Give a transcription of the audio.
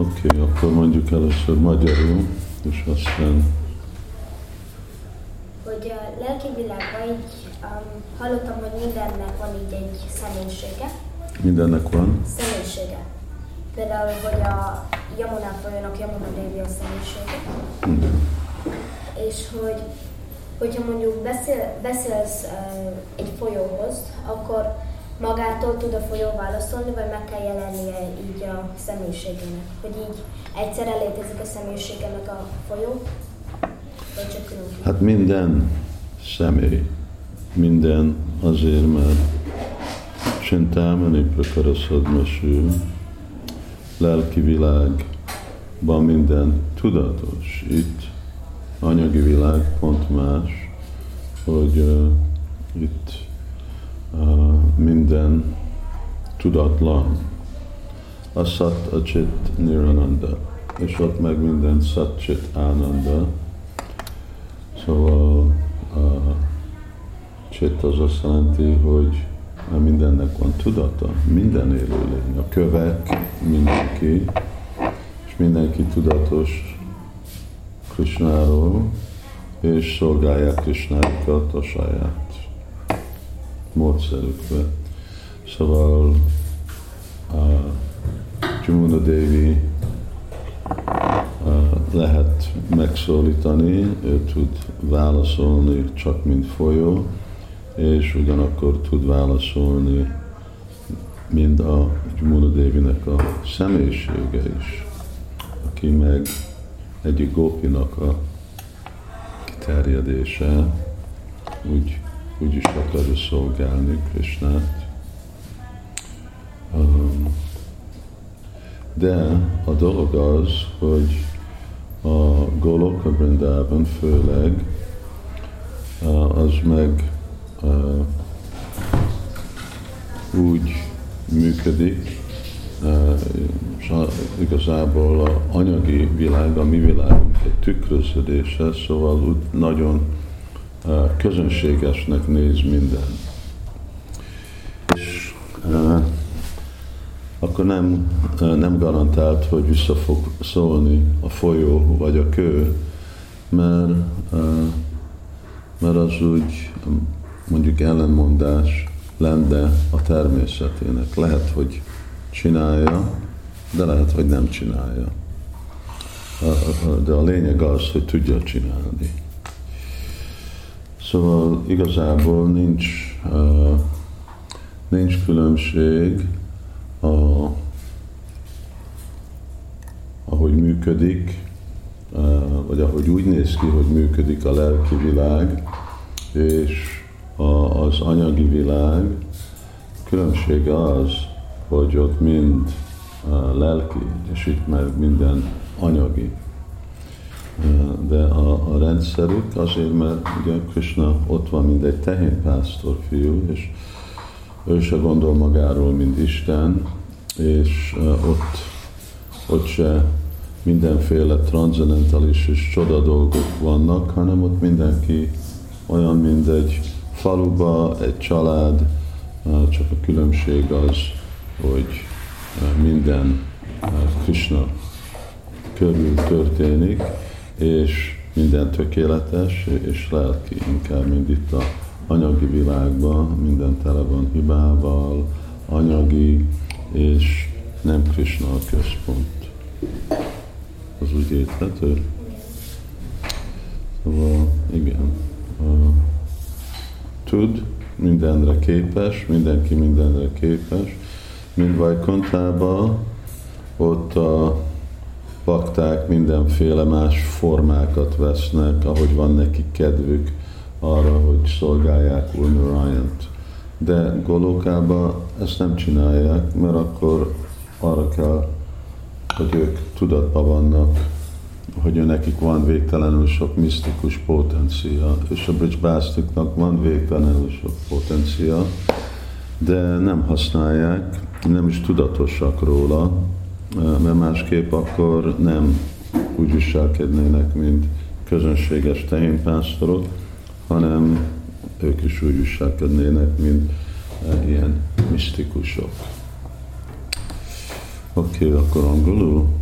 Oké, okay, akkor mondjuk először magyarul, és aztán... Hogy a lelki világban így um, hallottam, hogy mindennek van így egy személyisége. Mindennek van? Személyisége. Például, hogy a Yamuna folyónak Yamuna Devi a személyisége. Igen. És hogy hogyha mondjuk beszél, beszélsz uh, egy folyóhoz, akkor magától tud a folyó válaszolni, vagy meg kell jelennie így a személyiségének? Hogy így egyszerre létezik a személyiségenek a folyó, vagy csak különböző? Hát minden személy, minden azért, mert Csintámani Prakaraszadmasú, lelki világban minden tudatos. Itt anyagi világ pont más, hogy uh, itt minden tudatlan. A szat, a csit, nirananda. És ott meg minden szat, csit, ánanda. Szóval a csit az azt jelenti, hogy mindennek van tudata, minden élőlény, a kövek, mindenki, és mindenki tudatos Krishnáról, és szolgálják Krishnáikat a saját módszerükbe. Szóval a Jumuna Devi lehet megszólítani, ő tud válaszolni csak mint folyó, és ugyanakkor tud válaszolni mind a Jumuna Devinek a személyisége is, aki meg egyik gópinak a kiterjedése, úgy, úgy is akarja szolgálni Krishnát. Um, de a dolog az, hogy a Goloka Brindában főleg az meg úgy működik, és igazából a anyagi világ, a mi világunk egy tükröződése, szóval úgy nagyon közönségesnek néz minden. És akkor nem, nem garantált, hogy vissza fog szólni a folyó vagy a kő, mert, mert az úgy mondjuk ellenmondás lenne a természetének. Lehet, hogy csinálja, de lehet, hogy nem csinálja. De a lényeg az, hogy tudja csinálni. Szóval igazából nincs, nincs különbség, a, ahogy működik, vagy ahogy úgy néz ki, hogy működik a lelki világ, és az anyagi világ, különbség az, hogy ott mind uh, lelki, és itt meg minden anyagi. Uh, de a, a rendszerük azért, mert ugye Krishna ott van, mint egy tehénpásztor fiú, és ő se gondol magáról, mint Isten, és ott, ott se mindenféle transzendentális és csoda dolgok vannak, hanem ott mindenki olyan, mint egy faluba, egy család, csak a különbség az, hogy minden Krishna körül történik, és minden tökéletes és lelki, inkább, mint itt a anyagi világban, minden tele van hibával, anyagi, és nem Krishna a központ. Az úgy érthető? Szóval, igen. Tud, mindenre képes, mindenki mindenre képes, mint Vajkontába, ott a bakták mindenféle más formákat vesznek, ahogy van nekik kedvük arra, hogy szolgálják Úr Narayant. De Golókába ezt nem csinálják, mert akkor arra kell, hogy ők tudatban vannak, hogy nekik van végtelenül sok misztikus potencia, és a Bridgebástiknak van végtelenül sok potencia, de nem használják, nem is tudatosak róla, mert másképp akkor nem úgy viselkednének, mint közönséges tehénpásztorok, hanem ők is úgy viselkednének, mint ilyen misztikusok. Oké, okay, akkor angolul.